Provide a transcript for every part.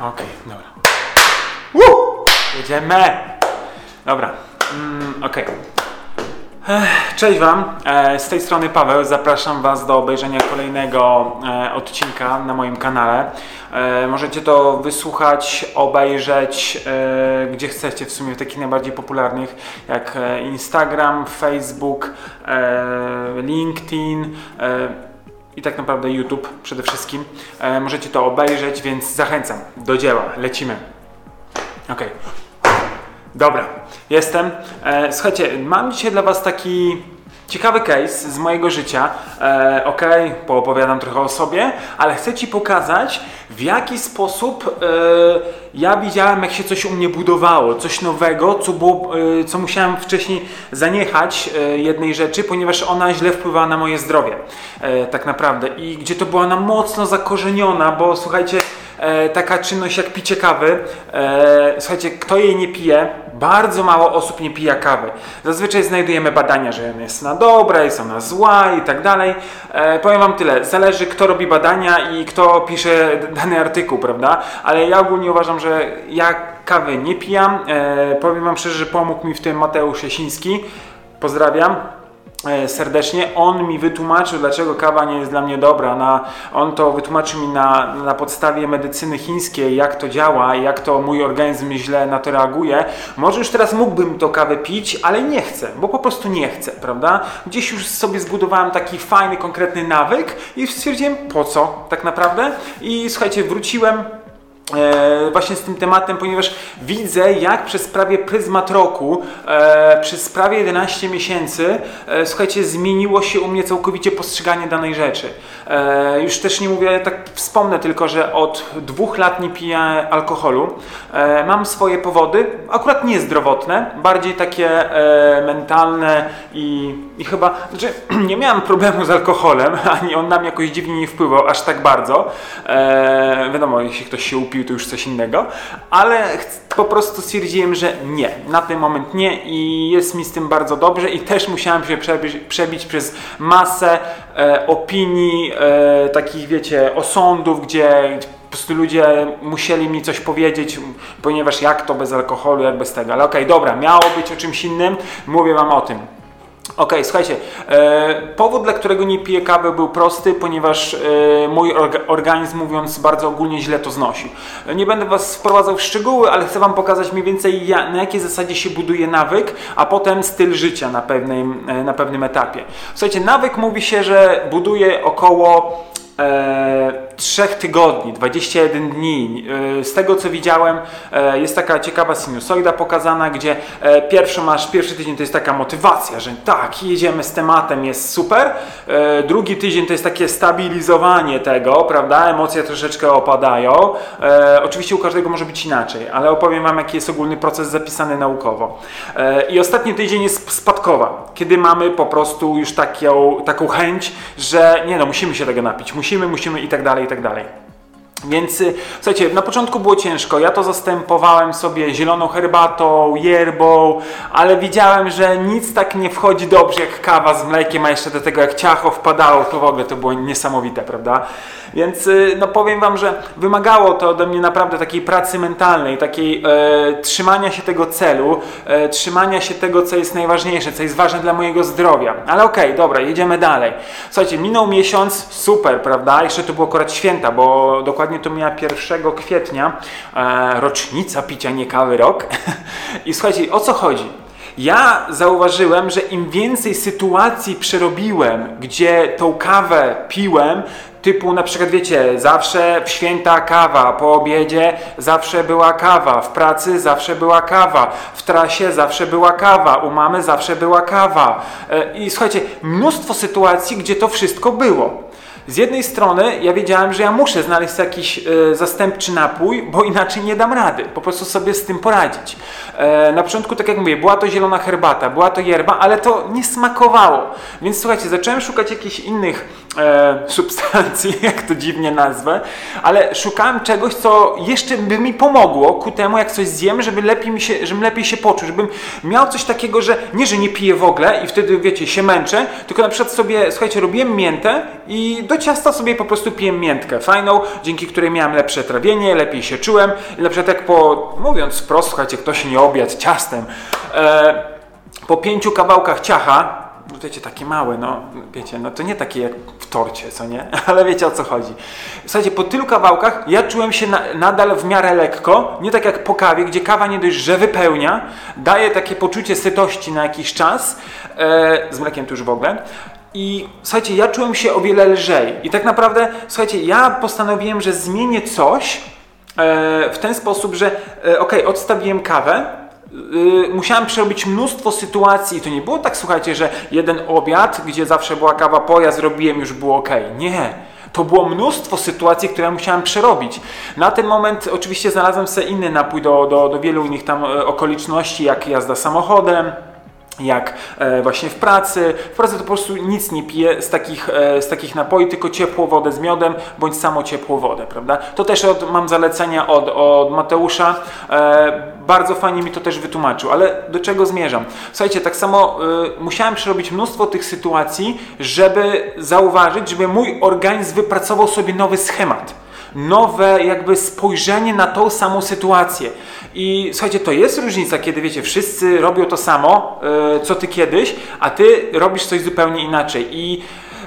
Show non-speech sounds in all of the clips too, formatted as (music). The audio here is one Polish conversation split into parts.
Okej, dobra. Woo! Jedziemy! Dobra, mm, okej. Ech, Cześć Wam, E, z tej strony Paweł. Zapraszam Was do obejrzenia kolejnego e, odcinka na moim kanale. E, Możecie to wysłuchać, obejrzeć gdzie chcecie, w sumie w takich najbardziej popularnych jak Instagram, Facebook, LinkedIn. I tak naprawdę YouTube przede wszystkim. E, możecie to obejrzeć, więc zachęcam do dzieła. Lecimy. Okej. Dobra, jestem. E, słuchajcie, mam dzisiaj dla Was taki ciekawy case z mojego życia. E, Okej, poopowiadam trochę o sobie, ale chcę Ci pokazać, w jaki sposób e, ja widziałem, jak się coś u mnie budowało, coś nowego, co, było, e, co musiałem wcześniej zaniechać e, jednej rzeczy, ponieważ ona źle wpływała na moje zdrowie. E, tak naprawdę. I gdzie to była ona mocno zakorzeniona, bo słuchajcie, e, taka czynność jak picie kawy. E, słuchajcie, kto jej nie pije, bardzo mało osób nie pije kawy. Zazwyczaj znajdujemy badania, że jest na dobre, jest ona zła i tak dalej. E, powiem Wam tyle, zależy kto robi badania i kto pisze dany artykuł, prawda? Ale ja ogólnie uważam, że ja kawy nie pijam. E, powiem Wam szczerze, że pomógł mi w tym Mateusz Jasiński. Pozdrawiam serdecznie. On mi wytłumaczył, dlaczego kawa nie jest dla mnie dobra. Na, on to wytłumaczył mi na, na podstawie medycyny chińskiej, jak to działa, jak to mój organizm źle na to reaguje. Może już teraz mógłbym to kawę pić, ale nie chcę, bo po prostu nie chcę, prawda? Gdzieś już sobie zbudowałem taki fajny, konkretny nawyk i stwierdziłem, po co tak naprawdę? I słuchajcie, wróciłem E, właśnie z tym tematem, ponieważ widzę, jak przez prawie pryzmat roku, e, przez prawie 11 miesięcy, e, słuchajcie, zmieniło się u mnie całkowicie postrzeganie danej rzeczy. E, już też nie mówię, tak wspomnę tylko, że od dwóch lat nie piję alkoholu. E, mam swoje powody, akurat nie zdrowotne, bardziej takie e, mentalne i, i chyba, znaczy (clears throat) nie miałem problemu z alkoholem, (laughs) ani on na mnie jakoś dziwnie nie wpływał aż tak bardzo. E, wiadomo, jeśli ktoś się upił, to już coś innego, ale po prostu stwierdziłem, że nie, na ten moment nie i jest mi z tym bardzo dobrze i też musiałem się przebić, przebić przez masę e, opinii, e, takich wiecie, osądów, gdzie po prostu ludzie musieli mi coś powiedzieć, ponieważ jak to bez alkoholu, jak bez tego. Ale okej, dobra, miało być o czymś innym, mówię wam o tym. Okej, słuchajcie, e, powód, dla którego nie piję kawy był prosty, ponieważ e, mój orga, organizm, mówiąc bardzo ogólnie, źle to znosił. Nie będę Was wprowadzał w szczegóły, ale chcę Wam pokazać mniej więcej, na jakiej zasadzie się buduje nawyk, a potem styl życia na pewnym, e, na pewnym etapie. Słuchajcie, nawyk mówi się, że buduje około trzech tygodni, 21 dni. E, Z tego co widziałem, e, jest taka ciekawa sinusoida pokazana, gdzie e, pierwszy masz, pierwszy tydzień to jest taka motywacja, że tak, jedziemy z tematem, jest super. E, Drugi tydzień to jest takie stabilizowanie tego, prawda? Emocje troszeczkę opadają. E, Oczywiście u każdego może być inaczej, ale opowiem Wam, jaki jest ogólny proces zapisany naukowo. E, I ostatni tydzień jest spadkowa, kiedy mamy po prostu już taką, taką chęć, że nie no, musimy się tego napić, musimy, musimy i tak dalej, i tak dalej. Więc y, słuchajcie, na początku było ciężko. Ja to zastępowałem sobie zieloną herbatą, yerbą, ale widziałem, że nic tak nie wchodzi dobrze jak kawa z mlekiem, a jeszcze do tego jak ciacho wpadało, to w ogóle to było niesamowite, prawda? Więc y, no powiem wam, że wymagało to ode mnie naprawdę takiej pracy mentalnej, takiej e, trzymania się tego celu, e, trzymania się tego, co jest najważniejsze, co jest ważne dla mojego zdrowia. Ale okej, dobra, jedziemy dalej. Słuchajcie, minął miesiąc, super, prawda? Jeszcze to było akurat święta, bo dokładnie to miała 1 kwietnia, e, rocznica picia nie kawy rok. (laughs) I słuchajcie, o co chodzi? Ja zauważyłem, że im więcej sytuacji przerobiłem, gdzie tą kawę piłem, typu na przykład wiecie, zawsze w święta kawa, po obiedzie zawsze była kawa, w pracy zawsze była kawa, w trasie zawsze była kawa, u mamy zawsze była kawa. E, I słuchajcie, mnóstwo sytuacji, gdzie to wszystko było. Z jednej strony ja wiedziałem, że ja muszę znaleźć jakiś e, zastępczy napój, bo inaczej nie dam rady. Po prostu sobie z tym poradzić. E, na początku, tak jak mówię, była to zielona herbata, była to yerba, ale to nie smakowało. Więc słuchajcie, zacząłem szukać jakichś innych e, substancji, (laughs) jak to dziwnie nazwę, ale szukałem czegoś, co jeszcze by mi pomogło ku temu, jak coś zjem, żeby lepiej, mi się, żebym lepiej się poczuł, żebym miał coś takiego, że nie, że nie piję w ogóle i wtedy, wiecie, się męczę, tylko na przykład sobie, słuchajcie, robiłem miętę i do ciasta sobie po prostu piję miętkę fajną, dzięki której miałem lepsze trawienie, lepiej się czułem. I na przykład jak po, mówiąc wprost, słuchajcie, ktoś nie obiad ciastem, e, po pięciu kawałkach ciacha, wiecie, takie małe, no wiecie, no to nie takie jak w torcie, co nie? (laughs) Ale wiecie o co chodzi. Słuchajcie, po tylu kawałkach ja czułem się na, nadal w miarę lekko, nie tak jak po kawie, gdzie kawa nie dość, że wypełnia, daje takie poczucie sytości na jakiś czas, e, z mlekiem to już w ogóle, i słuchajcie, ja czułem się o wiele lżej. I tak naprawdę, słuchajcie, ja postanowiłem, że zmienię coś e, w ten sposób, że e, ok, odstawiłem kawę, Yy, musiałem przerobić mnóstwo sytuacji i to nie było tak, słuchajcie, że jeden obiad, gdzie zawsze była kawa po, ja zrobiłem, już było ok. Nie. To było mnóstwo sytuacji, które musiałem przerobić. Na ten moment oczywiście znalazłem sobie inny napój do, do, do wielu innych tam e, okoliczności, jak jazda samochodem, jak e, właśnie w pracy. W pracy to po prostu nic nie piję z takich, e, z takich napoi, tylko ciepłą wodę z miodem, bądź samo ciepłą wodę, prawda? To też od, mam zalecenia od, od Mateusza. E, bardzo fajnie mi to też wytłumaczył, ale do czego zmierzam? Słuchajcie, tak samo musiałem przerobić mnóstwo tych sytuacji, żeby zauważyć, żeby mój organizm wypracował sobie nowy schemat nowe jakby spojrzenie na tą samą sytuację. I słuchajcie, to jest różnica, kiedy wiecie, wszyscy robią to samo, yy, co ty kiedyś, a ty robisz coś zupełnie inaczej. I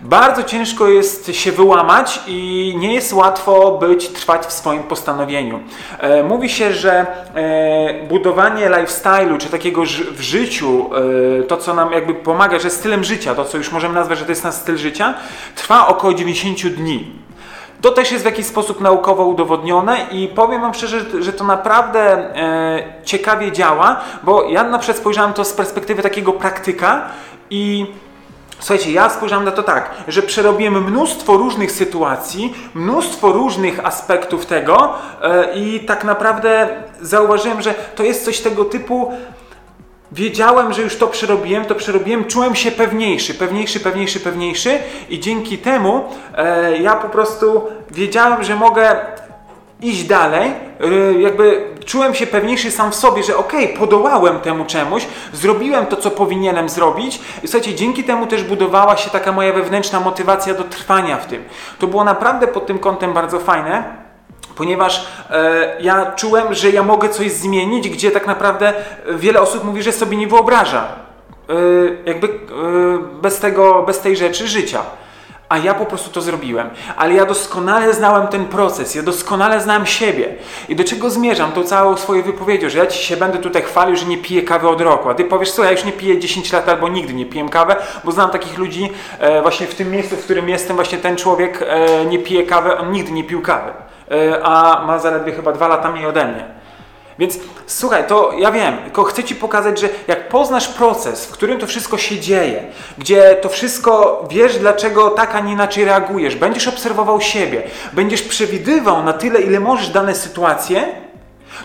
bardzo ciężko jest się wyłamać i nie jest łatwo być, trwać w swoim postanowieniu. E, mówi się, że e, budowanie lifestyle'u, czy takiego w życiu, e, to co nam jakby pomaga, że stylem życia, to co już możemy nazwać, że to jest nasz styl życia, trwa około 90 dni. To też jest w jakiś sposób naukowo udowodnione i powiem Wam szczerze, że to naprawdę e, ciekawie działa, bo ja na przykład spojrzałem to z perspektywy takiego praktyka i Słuchajcie, ja spojrzałem na to tak, że przerobiłem mnóstwo różnych sytuacji, mnóstwo różnych aspektów tego e, i tak naprawdę zauważyłem, że to jest coś tego typu, wiedziałem, że już to przerobiłem, to przerobiłem, czułem się pewniejszy, pewniejszy, pewniejszy, pewniejszy i dzięki temu e, ja po prostu wiedziałem, że mogę iść dalej, e, jakby czułem się pewniejszy sam w sobie, że okej, okay, podołałem temu czemuś, zrobiłem to, co powinienem zrobić. I słuchajcie, dzięki temu też budowała się taka moja wewnętrzna motywacja do trwania w tym. To było naprawdę pod tym kątem bardzo fajne ponieważ e, ja czułem, że ja mogę coś zmienić, gdzie tak naprawdę wiele osób mówi, że sobie nie wyobraża e, jakby e, bez, tego, bez tej rzeczy życia. A ja po prostu to zrobiłem. Ale ja doskonale znałem ten proces, ja doskonale znałem siebie. I do czego zmierzam tą całą swoją wypowiedzią, że ja ci się będę tutaj chwalił, że nie piję kawy od roku. A ty powiesz, co, ja już nie piję 10 lat albo nigdy nie piję kawę, bo znam takich ludzi e, właśnie w tym miejscu, w którym jestem, właśnie ten człowiek e, nie pije kawy, on nigdy nie pił kawy. E, a ma zaledwie chyba dwa lata mniej ode mnie. Więc słuchaj, to ja wiem, tylko chcę Ci pokazać, że jak poznasz proces, w którym to wszystko się dzieje, gdzie to wszystko wiesz, dlaczego tak, a nie inaczej reagujesz, będziesz obserwował siebie, będziesz przewidywał na tyle, ile możesz dane sytuacje,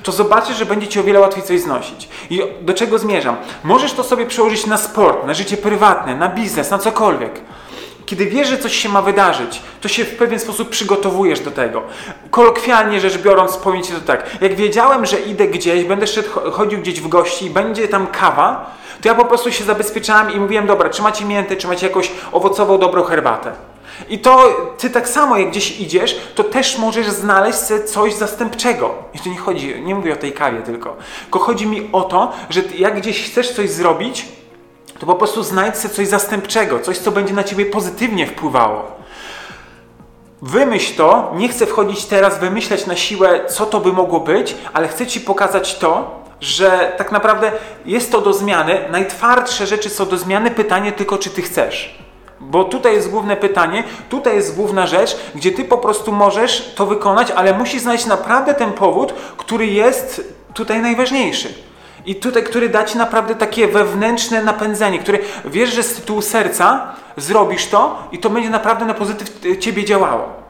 to zobaczysz, że będzie Ci o wiele łatwiej coś znosić. I do czego zmierzam? Możesz to sobie przełożyć na sport, na życie prywatne, na biznes, na cokolwiek. Kiedy wiesz, że coś się ma wydarzyć, to się w pewien sposób przygotowujesz do tego. Kolokwialnie rzecz biorąc, powiem Ci to tak. Jak wiedziałem, że idę gdzieś, będę chodził gdzieś w gości i będzie tam kawa, to ja po prostu się zabezpieczałem i mówiłem, dobra, czy macie miętę, czy macie jakąś owocową, dobrą herbatę. I to ty tak samo, jak gdzieś idziesz, to też możesz znaleźć sobie coś zastępczego. I tu nie chodzi, nie mówię o tej kawie tylko. Tylko chodzi mi o to, że jak gdzieś chcesz coś zrobić, to po prostu znajdź sobie coś zastępczego, coś, co będzie na ciebie pozytywnie wpływało. Wymyśl to, nie chcę wchodzić teraz, wymyśleć na siłę, co to by mogło być, ale chcę Ci pokazać to, że tak naprawdę jest to do zmiany. Najtwardsze rzeczy są do zmiany. Pytanie tylko, czy Ty chcesz. Bo tutaj jest główne pytanie, tutaj jest główna rzecz, gdzie Ty po prostu możesz to wykonać, ale musisz znaleźć naprawdę ten powód, który jest tutaj najważniejszy. I tutaj, który da ci naprawdę takie wewnętrzne napędzenie, które wiesz, że z tytułu serca zrobisz to i to będzie naprawdę na pozytyw ciebie działało.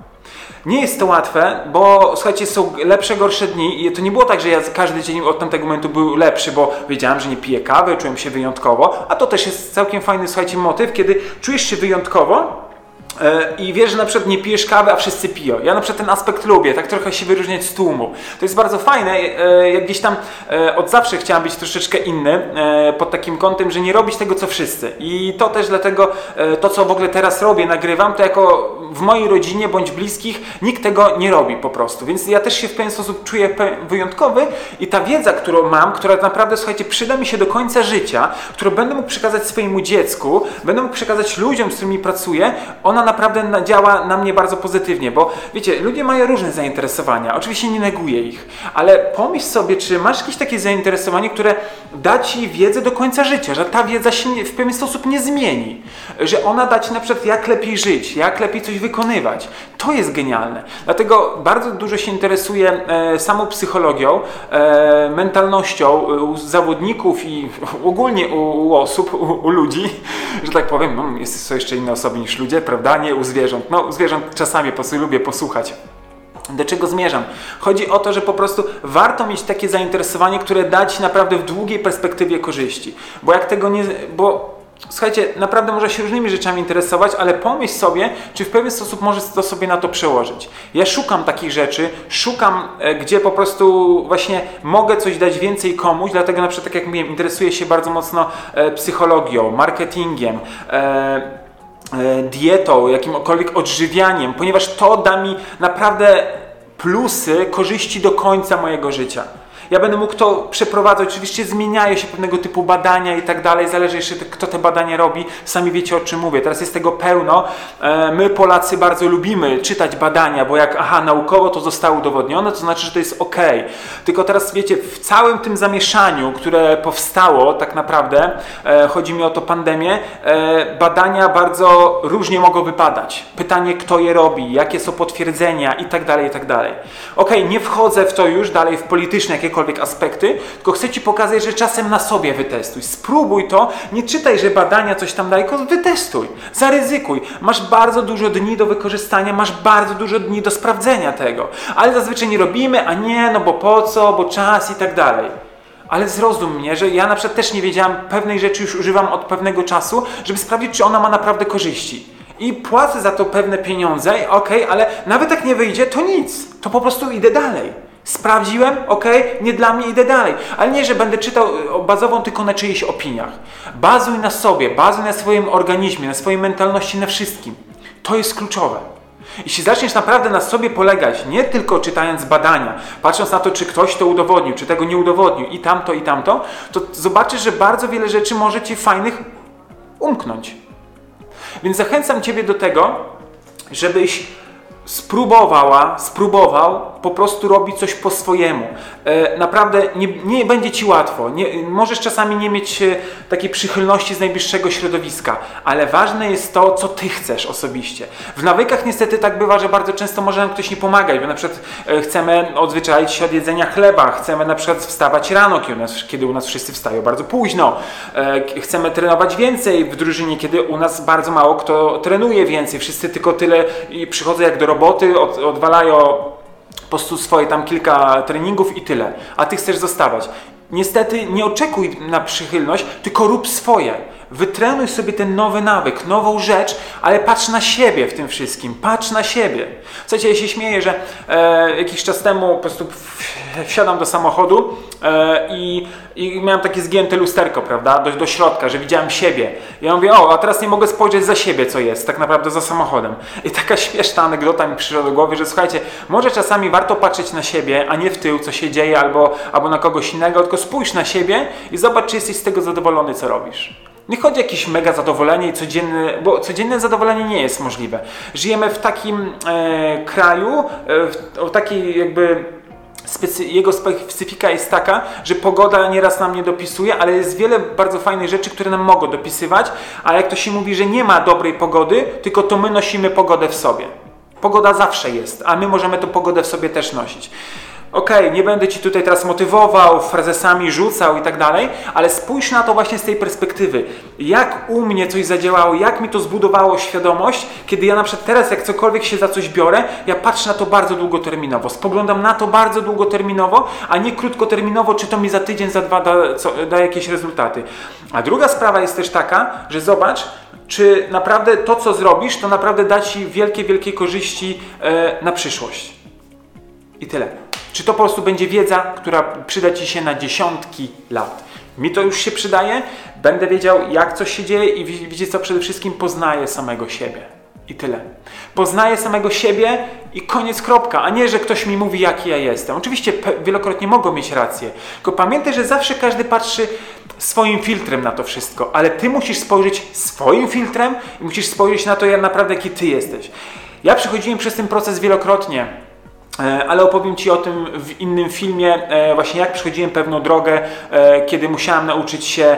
Nie jest to łatwe, bo słuchajcie, są lepsze, gorsze dni i to nie było tak, że ja każdy dzień od tamtego momentu był lepszy, bo wiedziałem, że nie piję kawy, czułem się wyjątkowo, a to też jest całkiem fajny, słuchajcie, motyw, kiedy czujesz się wyjątkowo, E, i wiesz, że na przykład nie pijesz kawy, a wszyscy piją. Ja na przykład ten aspekt lubię, tak trochę się wyróżniać z tłumu. To jest bardzo fajne, e, jak gdzieś tam e, od zawsze chciałem być troszeczkę inny, pod takim kątem, że nie robić tego, co wszyscy. I to też dlatego, to co w ogóle teraz robię, nagrywam, to jako w mojej rodzinie bądź bliskich nikt tego nie robi po prostu. Więc ja też się w pewien sposób czuję wyjątkowy i ta wiedza, którą mam, która naprawdę, słuchajcie, przyda mi się do końca życia, którą będę mógł przekazać swojemu dziecku, będę mógł przekazać ludziom, z którymi pracuję, ona naprawdę działa na mnie bardzo pozytywnie, bo wiecie, ludzie mają różne zainteresowania. Oczywiście nie neguję ich, ale pomyśl sobie, czy masz jakieś takie zainteresowanie, które da ci wiedzę do końca życia, że ta wiedza się w pewien sposób nie zmieni, że ona da ci na przykład jak lepiej żyć, jak lepiej coś wykonywać. To jest genialne. Dlatego bardzo dużo się interesuję e, samą psychologią, e, mentalnością u zawodników i ogólnie u, u osób, u, u, ludzi, że tak powiem, no, jest, są jeszcze inne osoby niż ludzie, prawda? Nie u zwierząt. No, u zwierząt czasami po prostu lubię posłuchać. Do czego zmierzam? Chodzi o to, że po prostu warto mieć takie zainteresowanie, które da Ci naprawdę w długiej perspektywie korzyści. Bo jak tego nie... Bo słuchajcie, naprawdę może się różnymi rzeczami interesować, ale pomyśl sobie, czy w pewien sposób możesz to sobie na to przełożyć. Ja szukam takich rzeczy, szukam, e, gdzie po prostu właśnie mogę coś dać więcej komuś, dlatego na przykład, tak jak mówiłem, interesuję się bardzo mocno e, psychologią, marketingiem, e, dietą, jakimkolwiek odżywianiem, ponieważ to da mi naprawdę plusy, korzyści do końca mojego życia. Ja będę mógł to przeprowadzać. Oczywiście zmieniają się pewnego typu badania i tak dalej. Zależy jeszcze kto te badania robi. Sami wiecie o czym mówię. Teraz jest tego pełno. E, my Polacy bardzo lubimy czytać badania, bo jak aha, naukowo to zostało udowodnione, to znaczy, że to jest ok. Tylko teraz wiecie, w całym tym zamieszaniu, które powstało tak naprawdę, e, chodzi mi o to pandemię, e, badania bardzo różnie mogą wypadać. Pytanie, kto je robi, jakie są potwierdzenia i tak dalej, i tak dalej. Ok, nie wchodzę w to już dalej w polityczne jakiekolwiek jakiekolwiek aspekty, tylko chcę Ci pokazać, że czasem na sobie wytestuj. Spróbuj to, nie czytaj, że badania coś tam dają, wytestuj, zaryzykuj. Masz bardzo dużo dni do wykorzystania, masz bardzo dużo dni do sprawdzenia tego. Ale zazwyczaj nie robimy, a nie, no bo po co, bo czas i tak dalej. Ale zrozum mnie, że ja na przykład też nie wiedziałam, pewnej rzeczy już używam od pewnego czasu, żeby sprawdzić, czy ona ma naprawdę korzyści. I płacę za to pewne pieniądze, okej, okay, ale nawet jak nie wyjdzie, to nic. To po prostu idę dalej. Sprawdziłem, ok, nie dla mnie, idę dalej. Ale nie, że będę czytał y, bazową tylko na czyichś opiniach. Bazuj na sobie, bazuj na swoim organizmie, na swojej mentalności, na wszystkim. To jest kluczowe. Jeśli zaczniesz naprawdę na sobie polegać, nie tylko czytając badania, patrząc na to, czy ktoś to udowodnił, czy tego nie udowodnił, i tamto, i tamto, to zobaczysz, że bardzo wiele rzeczy może ci fajnych umknąć. Więc zachęcam Ciebie do tego, żebyś spróbowała, spróbował po prostu robić coś po swojemu. E, naprawdę nie, nie będzie ci łatwo. Nie, możesz czasami nie mieć e, takiej przychylności z najbliższego środowiska, ale ważne jest to, co ty chcesz osobiście. W nawykach niestety tak bywa, że bardzo często może nam ktoś nie pomagać, bo na przykład e, chcemy odzwyczaić się od jedzenia chleba, chcemy na przykład wstawać rano, kiedy u nas, kiedy u nas wszyscy wstają bardzo późno, chcemy trenować więcej w drużynie, kiedy u nas bardzo mało kto trenuje więcej, wszyscy tylko tyle i przychodzą jak do roboty, od, odwalają po prostu swoje tam kilka treningów i tyle, a ty chcesz zostawać. Niestety nie oczekuj na przychylność, tylko rób swoje. Wytrenuj sobie ten nowy nawyk, nową rzecz, ale patrz na siebie w tym wszystkim. Patrz na siebie. Słuchajcie, ja się śmieję, że e, jakiś czas temu po prostu wsiadam do samochodu e, i, i miałem takie zgięte lusterko, prawda, do, do środka, że widziałem siebie. Ja mówię, o, a teraz nie mogę spojrzeć za siebie, co jest, tak naprawdę za samochodem. I taka (laughs) śmieszna anegdota mi przyszła do głowy, że słuchajcie, może czasami warto patrzeć na siebie, a nie w tył, co się dzieje, albo, albo na kogoś innego, tylko spójrz na siebie i zobacz, czy jesteś z tego zadowolony, co robisz. Nie chodzi o jakieś mega zadowolenie i codzienne, bo codzienne zadowolenie nie jest możliwe. Żyjemy w takim e, kraju, e, w, o takiej jakby jego specyfika jest taka, że pogoda nieraz nam nie dopisuje, ale jest wiele bardzo fajnych rzeczy, które nam mogą dopisywać, a jak to się mówi, że nie ma dobrej pogody, tylko to my nosimy pogodę w sobie. Pogoda zawsze jest, a my możemy tę pogodę w sobie też nosić. Okej, nie będę ci tutaj teraz motywował, frazesami rzucał i tak dalej, ale spójrz na to właśnie z tej perspektywy. Jak u mnie coś zadziałało, jak mi to zbudowało świadomość, kiedy ja na przykład teraz, jak cokolwiek się za coś biorę, ja patrzę na to bardzo długoterminowo. Spoglądam na to bardzo długoterminowo, a nie krótkoterminowo, czy to mi za tydzień, za dwa da, co, da jakieś rezultaty. A druga sprawa jest też taka, że zobacz, czy naprawdę to, co zrobisz, to naprawdę da ci wielkie, wielkie korzyści e, na przyszłość. I tyle. Czy to po prostu będzie wiedza, która przyda Ci się na dziesiątki lat? Mi to już się przydaje, będę wiedział, jak coś się dzieje i wi- wiecie co, przede wszystkim poznaję samego siebie. I tyle. Poznaję samego siebie i koniec, kropka. A nie, że ktoś mi mówi, jaki ja jestem. Oczywiście wielokrotnie mogą mieć rację. Tylko pamiętaj, że zawsze każdy patrzy swoim filtrem na to wszystko, ale Ty musisz spojrzeć swoim filtrem i musisz spojrzeć na to, jak naprawdę jaki Ty jesteś. Ja przechodziłem przez ten proces wielokrotnie. E, Ale opowiem Ci o tym w innym filmie, e, właśnie jak przechodziłem pewną drogę, e, kiedy musiałem nauczyć się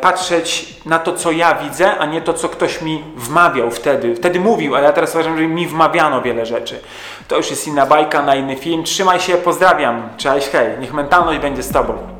patrzeć na to, co ja widzę, a nie to, co ktoś mi wmawiał wtedy. Wtedy mówił, a ja teraz uważam, że mi wmawiano wiele rzeczy. To już jest inna bajka na inny film. Trzymaj się, pozdrawiam. Cześć, hej, niech mentalność będzie z Tobą.